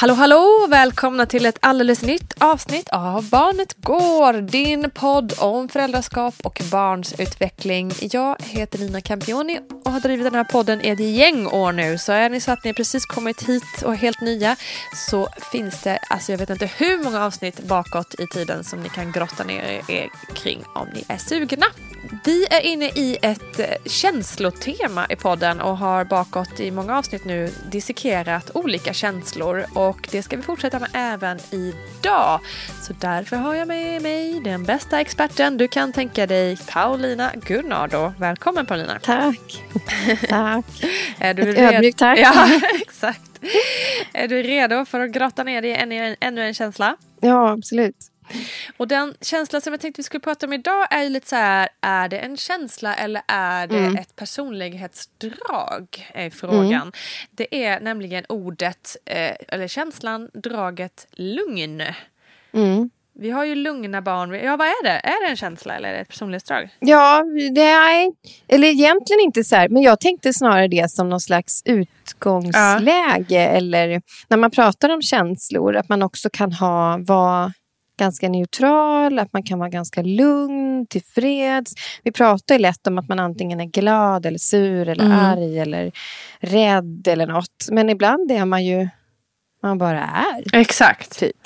Hallå hallå! Välkomna till ett alldeles nytt avsnitt av Barnet Går. Din podd om föräldraskap och barns utveckling. Jag heter Nina Campioni och har drivit den här podden i ett gäng år nu. Så är ni så att ni precis kommit hit och är helt nya så finns det, alltså jag vet inte hur många avsnitt bakåt i tiden som ni kan grotta ner er kring om ni är sugna. Vi är inne i ett eh, känslotema i podden och har bakåt i många avsnitt nu dissekerat olika känslor och det ska vi fortsätta med även idag. Så därför har jag med mig den bästa experten du kan tänka dig, Paulina Gunnardo. Välkommen Paulina! Tack. tack. Är du Ett ödmjukt tack. Ja, exakt. Är du redo för att grotta ner dig i ännu en, ännu en känsla? Ja, absolut. Och den känsla som jag tänkte vi skulle prata om idag är ju lite så här, är det en känsla eller är det Mm. ett personlighetsdrag? Är frågan. Det är nämligen ordet, eh, eller känslan, draget lugn. Mm. Vi har ju lugna barn. Ja, vad är det? Är det en känsla eller är det ett personlighetsdrag? Ja, det är, eller egentligen inte så här, men jag tänkte snarare det som någon slags utgångsläge. Eller när man pratar om känslor, att man också kan ha, vara ganska neutral, att man kan vara ganska lugn, tillfreds. Vi pratar ju lätt om att man antingen är glad eller sur eller Mm. arg eller rädd eller något. Men ibland är man ju, man bara är. Exakt. Typ.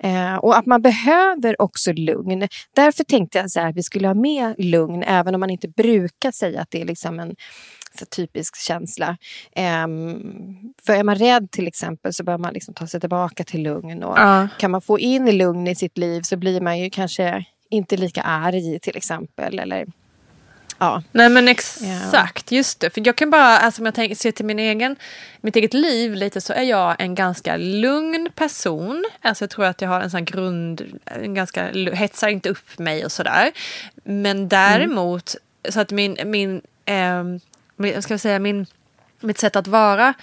Eh, och att man behöver också lugn. Därför tänkte jag så här, att vi skulle ha med lugn, även om man inte brukar säga att det är liksom en så typisk känsla. Ehm, för är man rädd till exempel så bör man liksom ta sig tillbaka till lugn. Och Ja. Kan man få in lugn i sitt liv så blir man ju kanske inte lika arg till exempel. Eller, ja. Nej men exakt, just det. För jag kan bara, alltså om jag tänker, ser till min egen, mitt eget liv lite så är jag en ganska lugn person. Alltså jag tror att jag har en sån grund, en ganska, hetsar inte upp mig och sådär. Men däremot, så att min, min, ehm, ska jag säga, min mitt sätt att vara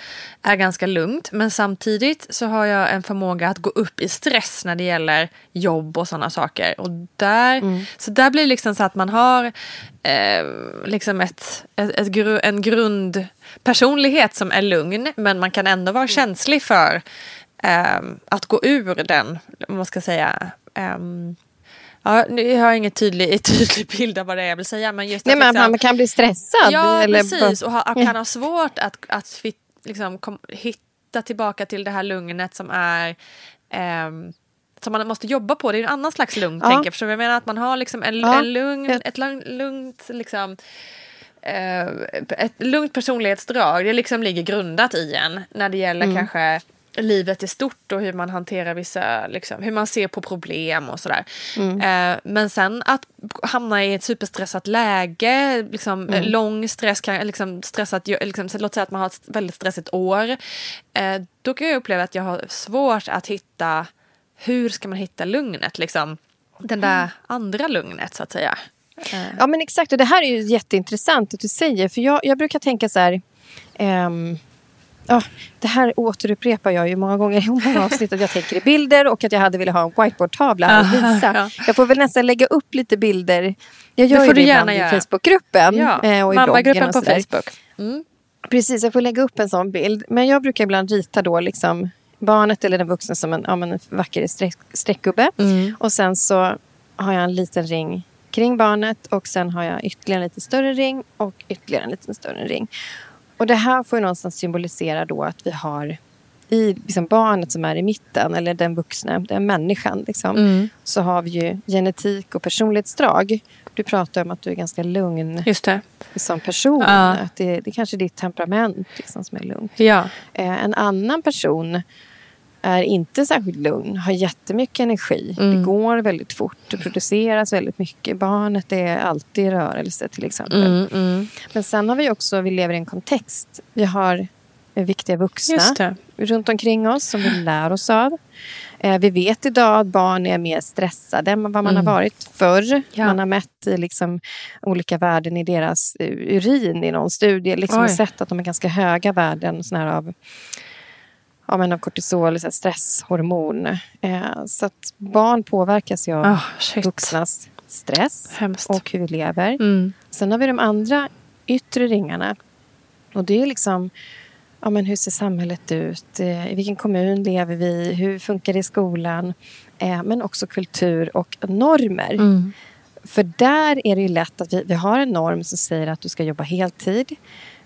är ganska lugnt men samtidigt så har jag en förmåga att gå upp i stress när det gäller jobb och sådana saker. Och där, mm. Så där blir det liksom så att man har eh, liksom ett, ett, ett gru, en grundpersonlighet som är lugn men man kan ändå vara mm. känslig för eh, att gå ur den, om man ska säga, eh, Ja, jag har ingen tydlig, tydlig bild av vad det är jag vill säga. Men just Nej, men liksom, man kan bli stressad. Ja, eller precis. Och ha, kan ha svårt att, att liksom, kom, hitta tillbaka till det här lugnet som är eh, som man måste jobba på. Det är en annan slags lugn. Ja. Tänker jag. Jag menar att man har liksom en, ja. en lugn, ett lugnt liksom, eh, ett lugnt personlighetsdrag. Det liksom ligger grundat i en när det gäller mm. kanske livet i stort och hur man hanterar vissa, liksom, hur man ser på problem och sådär. Mm. Eh, men sen att hamna i ett superstressat läge, liksom, mm. lång stress, kan, liksom, stressat, liksom, låt säga att man har ett väldigt stressigt år. Eh, då kan jag uppleva att jag har svårt att hitta, hur ska man hitta lugnet? Liksom, den där mm. andra lugnet så att säga. Eh. Ja men exakt och det här är ju jätteintressant att du säger för jag, jag brukar tänka så här um, Ja, det här återupprepar jag ju många gånger i många avsnitt. Att jag tänker i bilder och att jag hade velat ha en whiteboardtavla att visa. Ja. Jag får väl nästan lägga upp lite bilder. Jag gör det får det ibland i Facebookgruppen. Ja, eh, och i Mammagruppen på Facebook. Mm. Precis, jag får lägga upp en sån bild. Men jag brukar ibland rita då liksom barnet eller den vuxna som en, ja, en vacker streck, streckgubbe. Mm. Och sen så har jag en liten ring kring barnet och sen har jag ytterligare en lite större ring och ytterligare en lite större ring. Och det här får ju någonstans symbolisera då att vi har i liksom barnet som är i mitten, eller den vuxna, den människan, liksom, mm. så har vi ju genetik och personlighetsdrag. Du pratar om att du är ganska lugn som person. Ja. Att det, det är kanske är ditt temperament liksom, som är lugnt. Ja. Eh, en annan person är inte särskilt lugn, har jättemycket energi. Mm. Det går väldigt fort, det produceras väldigt mycket. Barnet är alltid i rörelse till exempel. Mm, mm. Men sen har vi också, vi lever i en kontext. Vi har viktiga vuxna runt omkring oss som vi lär oss av. Eh, vi vet idag att barn är mer stressade än vad man har mm. varit förr. Ja. Man har mätt liksom, olika värden i deras urin i någon studie. Liksom och sett att de är ganska höga värden sån här av ja, men av kortisol, så stresshormon. Eh, så att barn påverkas ju av oh, vuxnas stress Hemskt. och hur vi lever. Mm. Sen har vi de andra yttre ringarna. Och det är liksom ja, men hur ser samhället ut? Eh, I vilken kommun lever vi? Hur funkar det i skolan? Eh, men också kultur och normer. Mm. För där är det ju lätt att vi, vi har en norm som säger att du ska jobba heltid.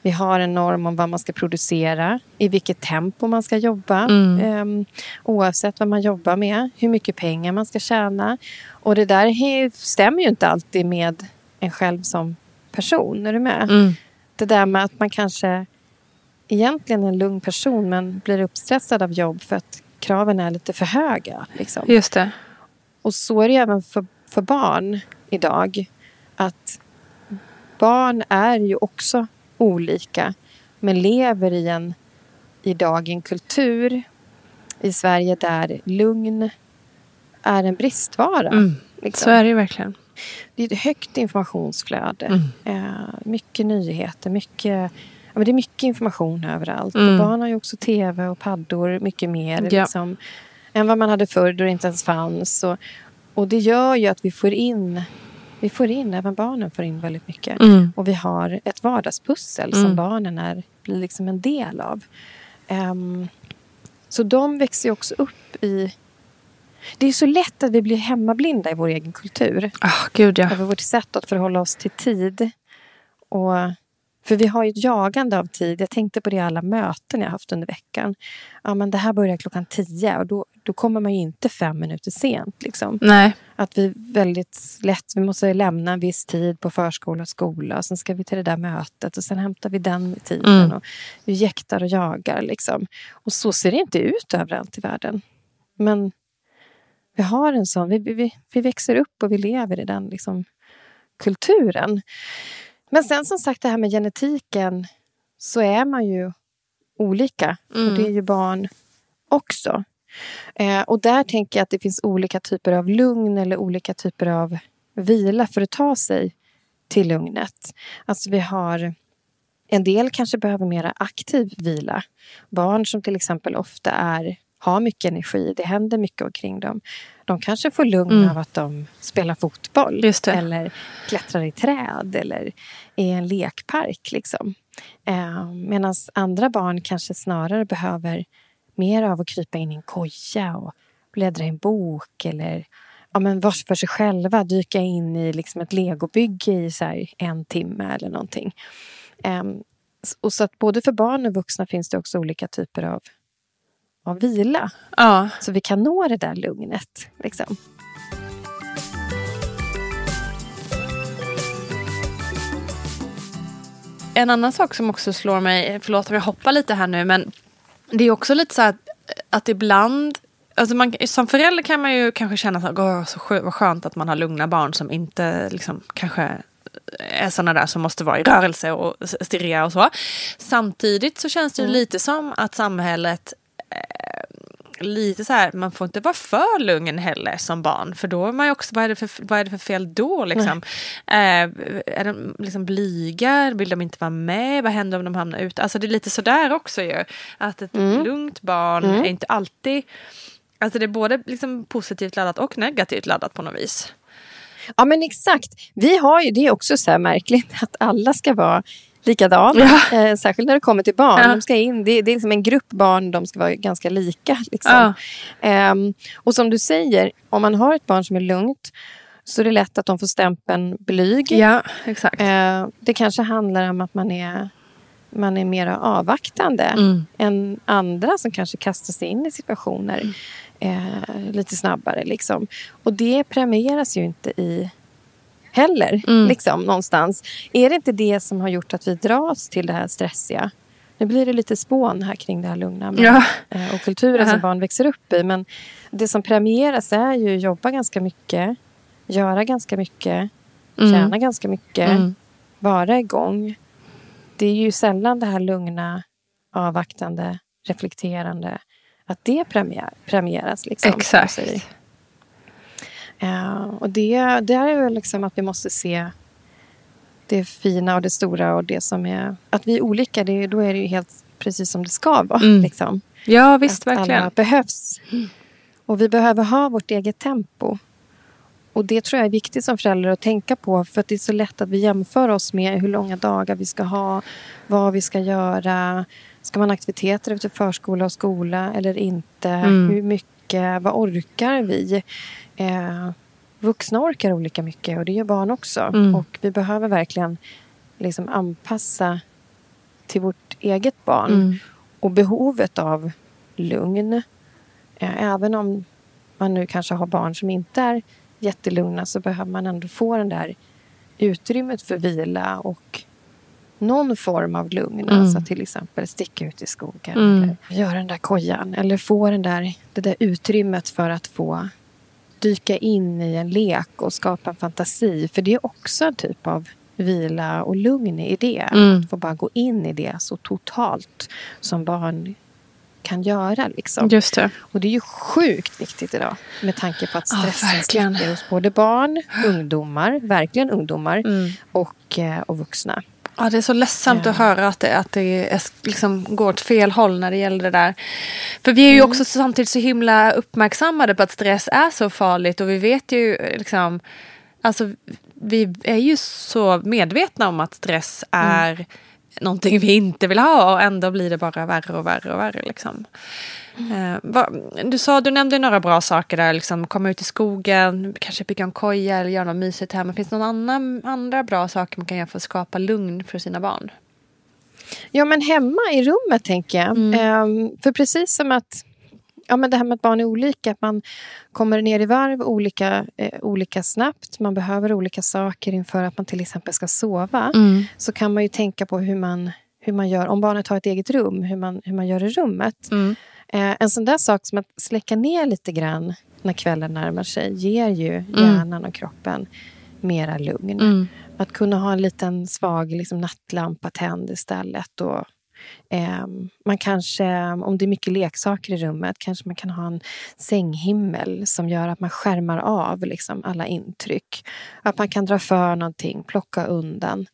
Vi har en norm om vad man ska producera, i vilket tempo man ska jobba. Mm. Um, oavsett vad man jobbar med, hur mycket pengar man ska tjäna. Och det där stämmer ju inte alltid med en själv som person. Är du med? Mm. Det där med att man kanske egentligen är en lugn person men blir uppstressad av jobb för att kraven är lite för höga. Liksom. Just det. Och så är det även för, för barn idag. Att barn är ju också olika men lever i en idag en kultur i Sverige där lugn är en bristvara. Mm, liksom. Så är det ju verkligen. Det är ett högt informationsflöde. Mm. Eh, mycket nyheter, mycket, men det är mycket information överallt. Mm. barn har ju också tv och paddor mycket mer ja. liksom, än vad man hade förr då det inte ens fanns. Och, och det gör ju att vi får in vi får in, även barnen får in väldigt mycket. Mm. Och vi har ett vardagspussel mm. som barnen är, blir liksom en del av. Um, så de växer också upp i... Det är så lätt att vi blir hemmablinda i vår egen kultur. Oh, Gud, ja. Över vårt sätt att förhålla oss till tid. Och för vi har ju ett jagande av tid. Jag tänkte på det i alla möten jag haft under veckan. Ja, men det här börjar klockan tio och då, då kommer man ju inte fem minuter sent. Liksom. Nej. Att vi väldigt lätt, vi måste lämna en viss tid på förskola och skola. Och sen ska vi till det där mötet och sen hämtar vi den tiden. Mm. Och vi jäktar och jagar. Liksom. Och så ser det inte ut överallt i världen. Men vi har en sån, vi, vi, vi växer upp och vi lever i den liksom, kulturen. Men sen som sagt det här med genetiken så är man ju olika. Mm. Och det är ju barn också. Eh, och där tänker jag att det finns olika typer av lugn eller olika typer av vila för att ta sig till lugnet. Alltså vi har En del kanske behöver mera aktiv vila. Barn som till exempel ofta är, har mycket energi, det händer mycket omkring dem. De kanske får lugn Mm. av att de spelar fotboll eller klättrar i träd eller är i en lekpark. Liksom. Eh, Medan andra barn kanske snarare behöver mer av att krypa in i en koja och bläddra i en bok eller ja, men vara för sig själva, dyka in i liksom ett legobygge i så en timme eller någonting. S- och så att både för barn och vuxna finns det också olika typer av, av vila. Ja. Så vi kan nå det där lugnet. Liksom. En annan sak som också slår mig, förlåt om jag hoppar lite här nu, men det är också lite så att, att ibland, alltså man, som förälder kan man ju kanske känna att oh, så skö, vad skönt att man har lugna barn som inte liksom, kanske är sådana där som måste vara i rörelse och stirriga och så. Samtidigt så känns det ju lite som att samhället lite så här, man får inte vara för lugn heller som barn. För då är man ju också, vad är det för, vad är det för fel då liksom? Eh, är de liksom blyga? Vill de inte vara med? Vad händer om de hamnar ute? Alltså det är lite sådär också ju. Att ett lugnt barn är inte alltid, alltså det är både liksom positivt laddat och negativt laddat på något vis. Ja men exakt. Vi har ju, det är också så här märkligt att alla ska vara likadan. Ja. Eh, särskilt när det kommer till barn. Ja. De ska in, det, det är liksom en grupp barn, de ska vara ganska lika. Liksom. Ja. Ehm, och som du säger, om man har ett barn som är lugnt så är det lätt att de får stämpeln blyg. Ja, exakt. Eh, det kanske handlar om att man är, man är mer avvaktande Mm. än andra som kanske kastar sig in i situationer eh, lite snabbare. Liksom. Och det premieras ju inte i heller, Mm. liksom, någonstans. Är det inte det som har gjort att vi dras till det här stressiga? Nu blir det lite spån här kring det här lugna men, Ja. eh, och kulturen Aha. som barn växer upp i. Men det som premieras är ju att jobba ganska mycket, göra ganska mycket, Mm. tjäna ganska mycket, Mm. vara igång. Det är ju sällan det här lugna, avvaktande, reflekterande, att det premier, premieras. Liksom, Exakt. Ja, och det, det är ju liksom att vi måste se det fina och det stora och det som är... Att vi är olika, det, då är det ju helt precis som det ska vara. Mm. Liksom. Ja, visst, att verkligen. alla behövs. Och vi behöver ha vårt eget tempo. Och det tror jag är viktigt som förälder att tänka på. För att det är så lätt att vi jämför oss med hur långa dagar vi ska ha. Vad vi ska göra. Ska man ha aktiviteter efter förskola och skola eller inte? Mm. Hur mycket? Vad orkar vi? Eh, vuxna orkar olika mycket och det gör barn också. Mm. Och vi behöver verkligen liksom anpassa till vårt eget barn Mm. och behovet av lugn. Eh, Även om man nu kanske har barn som inte är jättelugna så behöver man ändå få den där utrymmet för vila och någon form av lugn. Mm. Alltså till exempel sticka ut i skogen Mm. eller göra den där kojan. Eller få den där, det där utrymmet för att få dyka in i en lek och skapa en fantasi. För det är också en typ av vila och lugn i det. Mm. Att få bara gå in i det så totalt som barn kan göra. Liksom. Just det. Och det är ju sjukt viktigt idag med tanke på att stressen sticker hos både barn, ungdomar, verkligen ungdomar Mm. och, eh, och vuxna. Ja, det är så ledsamt Ja. att höra att det, att det är, liksom går åt fel håll när det gäller det där. För vi är ju också samtidigt så himla uppmärksammade på att stress är så farligt och vi vet ju liksom, alltså vi är ju så medvetna om att stress är någonting vi inte vill ha och ändå blir det bara värre och värre och värre. Liksom. Eh, vad, du, sa, du nämnde några bra saker där, liksom, komma ut i skogen, kanske bygga en koja eller göra något mysigt hemma. Finns det någon annan, andra bra saker man kan göra för att skapa lugn för sina barn? Ja, men hemma i rummet tänker jag. Mm. Ehm, för precis som att ja, men det här med att barn är olika, att man kommer ner i varv olika, eh, olika snabbt. Man behöver olika saker inför att man till exempel ska sova. Mm. Så kan man ju tänka på hur man, hur man gör, om barnet har ett eget rum, hur man, hur man gör i rummet. Mm. Eh, en sån där sak som att släcka ner lite grann när kvällen närmar sig ger ju hjärnan och kroppen mera lugn. Mm. Att kunna ha en liten svag liksom, nattlampa tänd istället. Och, man kanske, om det är mycket leksaker i rummet, kanske man kan ha en sänghimmel som gör att man skärmar av liksom, alla intryck. Att man kan dra för någonting, plocka undan.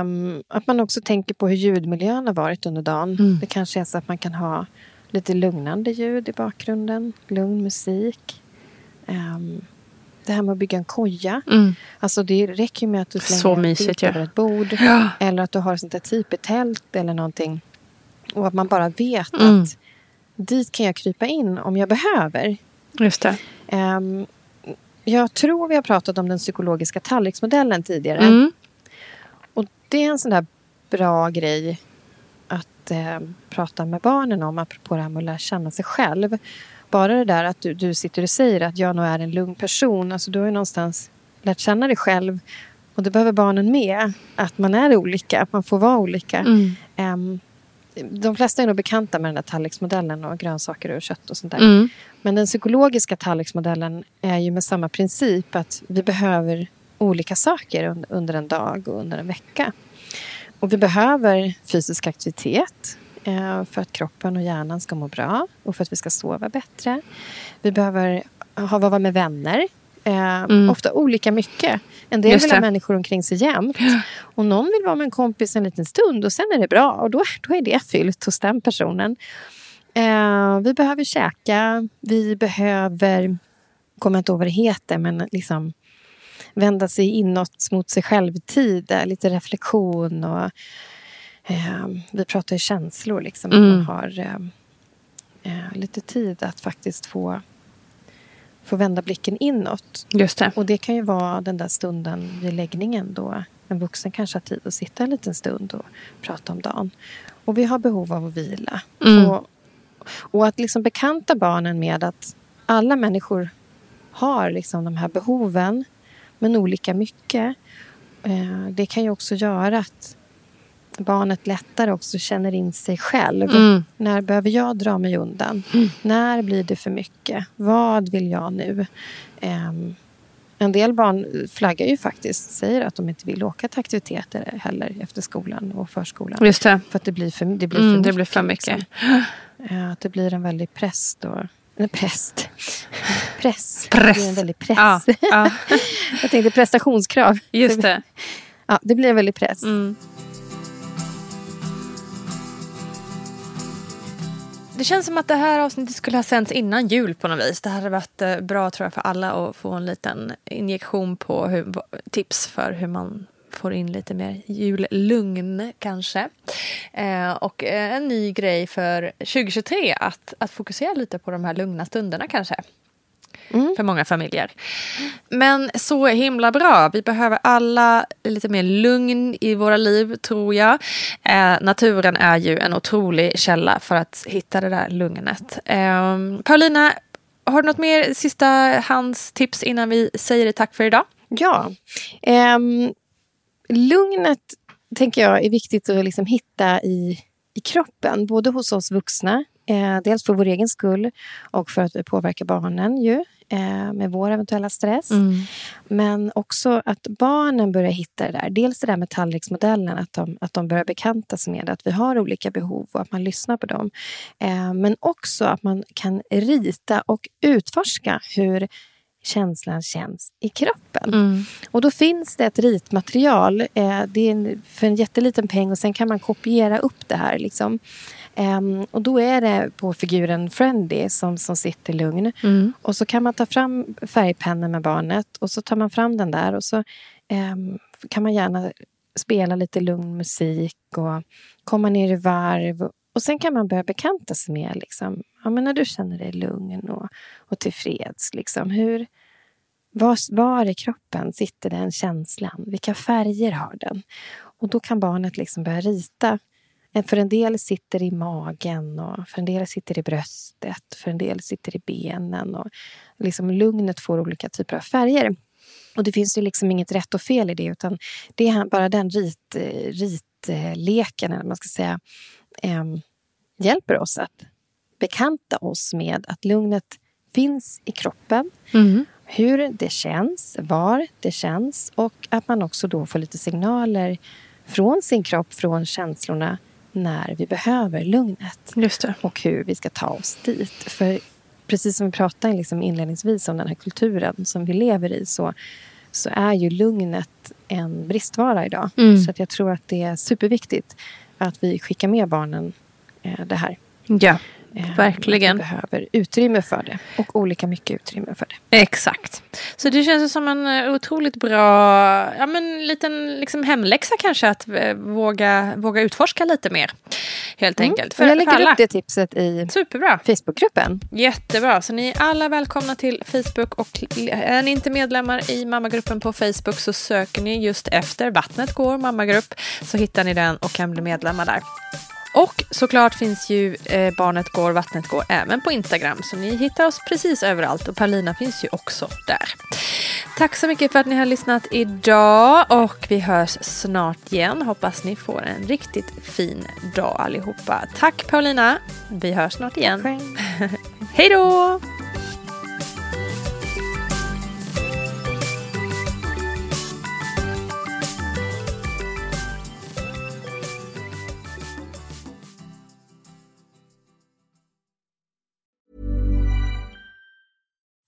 Um, att man också tänker på hur ljudmiljön har varit under dagen. Mm. Det kanske är så att man kan ha lite lugnande ljud i bakgrunden, lugn musik. Um, det här med att bygga en koja. Mm. Alltså det räcker ju med att du slänger ju. över ett bord. Ja. Eller att du har ett sånt där tipetält eller någonting. Och att man bara vet Mm. att dit kan jag krypa in om jag behöver. Just det. Ehm, jag tror vi har pratat om den psykologiska tallriksmodellen tidigare. Mm. Och det är en sån där bra grej att eh, prata med barnen om apropå det här med att lära känna sig själv. Bara det där att du, du sitter och säger att jag nog är en lugn person. Alltså du har ju någonstans lärt känna dig själv. Och det behöver barnen med. Att man är olika, att man får vara olika. Mm. Ehm, de flesta är nog bekanta med den här tallriksmodellen och grönsaker och kött och sånt där. Mm. Men den psykologiska tallriksmodellen är ju med samma princip att vi behöver olika saker un- under en dag och under en vecka. Och vi behöver fysisk aktivitet för att kroppen och hjärnan ska må bra och för att vi ska sova bättre. Vi behöver ha, vara med vänner. Eh, Ofta olika mycket. En del vill ha människor omkring sig jämt. Och någon vill vara med en kompis en liten stund och sen är det bra. Och då, då är det fyllt hos den personen. Eh, vi behöver käka. Vi behöver, kommer inte ihåg vad det heter, men liksom vända sig inåt mot sig själv-tid. eh, Lite reflektion och eh, vi pratar ju känslor. Liksom, att man har eh, eh, lite tid att faktiskt få, få vända blicken inåt. Just det. Och det kan ju vara den där stunden vid läggningen då en vuxen kanske har tid att sitta en liten stund och prata om dagen. Och vi har behov av att vila. Och, och att liksom bekanta barnen med att alla människor har liksom de här behoven, men olika mycket. Eh, Det kan ju också göra att barnet lättare också känner in sig själv. Mm. När behöver jag dra mig undan? När blir det för mycket? Vad vill jag nu? Ehm, en del barn flaggar ju faktiskt, säger att de inte vill åka till aktiviteter heller efter skolan och förskolan. Just det. För att det blir för, det blir för Mm, mycket. det blir för mycket. Liksom. Eh, Att det blir en väldig press då. Eller präst. Press. Press. Det blir en väldig press. Ja, ja. Jag tänkte prestationskrav. Just det. Ja, det blir en väldig press. Mm. Det känns som att det här avsnittet skulle ha sänts innan jul på något vis. Det hade varit eh, bra tror jag för alla att få en liten injektion på hur, tips för hur man får in lite mer jullugn kanske. Eh, och eh, en ny grej för 2023 att, att fokusera lite på de här lugna stunderna kanske. För många familjer. Men så himla bra. Vi behöver alla lite mer lugn i våra liv, tror jag. Eh, naturen är ju en otrolig källa för att hitta det där lugnet. Eh, Paulina, har du något mer sista hands tips innan vi säger tack för idag? Ja. Ehm, lugnet tänker jag är viktigt att liksom hitta i, i kroppen. Både hos oss vuxna, eh, dels för vår egen skull och för att vi påverkar barnen ju, eh, med vår eventuella stress. Men också att barnen börjar hitta det där. Dels det där med tallriksmodellen, att de, att de börjar bekanta sig med att vi har olika behov och att man lyssnar på dem. Eh, men också att man kan rita och utforska hur känslan känns i kroppen. Och då finns det ett ritmaterial. Eh, det är en, för en jätteliten peng och sen kan man kopiera upp det här. Liksom. Ehm, och då är det på figuren Friendly som, som sitter lugn. Och så kan man ta fram färgpennor med barnet och så tar man fram den där och så ehm, kan man gärna spela lite lugn musik och komma ner i varv. Och sen kan man börja bekanta sig med liksom, ja, men när du känner dig lugn och, och tillfreds. Liksom, hur, var, var i kroppen sitter den känslan? Vilka färger har den? Och då kan barnet liksom börja rita. Eh, För en del sitter i magen, och för en del sitter i bröstet, för en del sitter i benen. Och liksom lugnet får olika typer av färger. Och det finns ju liksom inget rätt och fel i det, utan det är bara den rit, eh, ritleken, eller man ska säga, em, hjälper oss att bekanta oss med att lugnet finns i kroppen. Hur det känns, var det känns och att man också då får lite signaler från sin kropp, från känslorna när vi behöver lugnet Just det. och hur vi ska ta oss dit. För precis som vi pratade liksom inledningsvis om den här kulturen som vi lever i så, så är ju lugnet en bristvara idag. Mm. Så att jag tror att det är superviktigt att vi skickar med barnen eh, det här. Ja, verkligen. att Vi behöver utrymme för det och olika mycket utrymme för det. Exakt. Så det känns som en eh, otroligt bra ja, men, liten liksom hemläxa kanske att eh, våga, våga utforska lite mer. Helt enkelt. Och jag lägger alla. upp det tipset i Superbra. Facebookgruppen. Jättebra. Så ni är alla välkomna till Facebook. Och är ni inte medlemmar i mammagruppen på Facebook så söker ni just efter Vattnet går mammagrupp. Så hittar ni den och kan bli medlemmar där. Och såklart finns ju eh, Barnet går, vattnet går även på Instagram. Så ni hittar oss precis överallt och Paulina finns ju också där. Tack så mycket för att ni har lyssnat idag och vi hörs snart igen. Hoppas ni får en riktigt fin dag allihopa. Tack Paulina. Vi hörs snart igen. Hej då!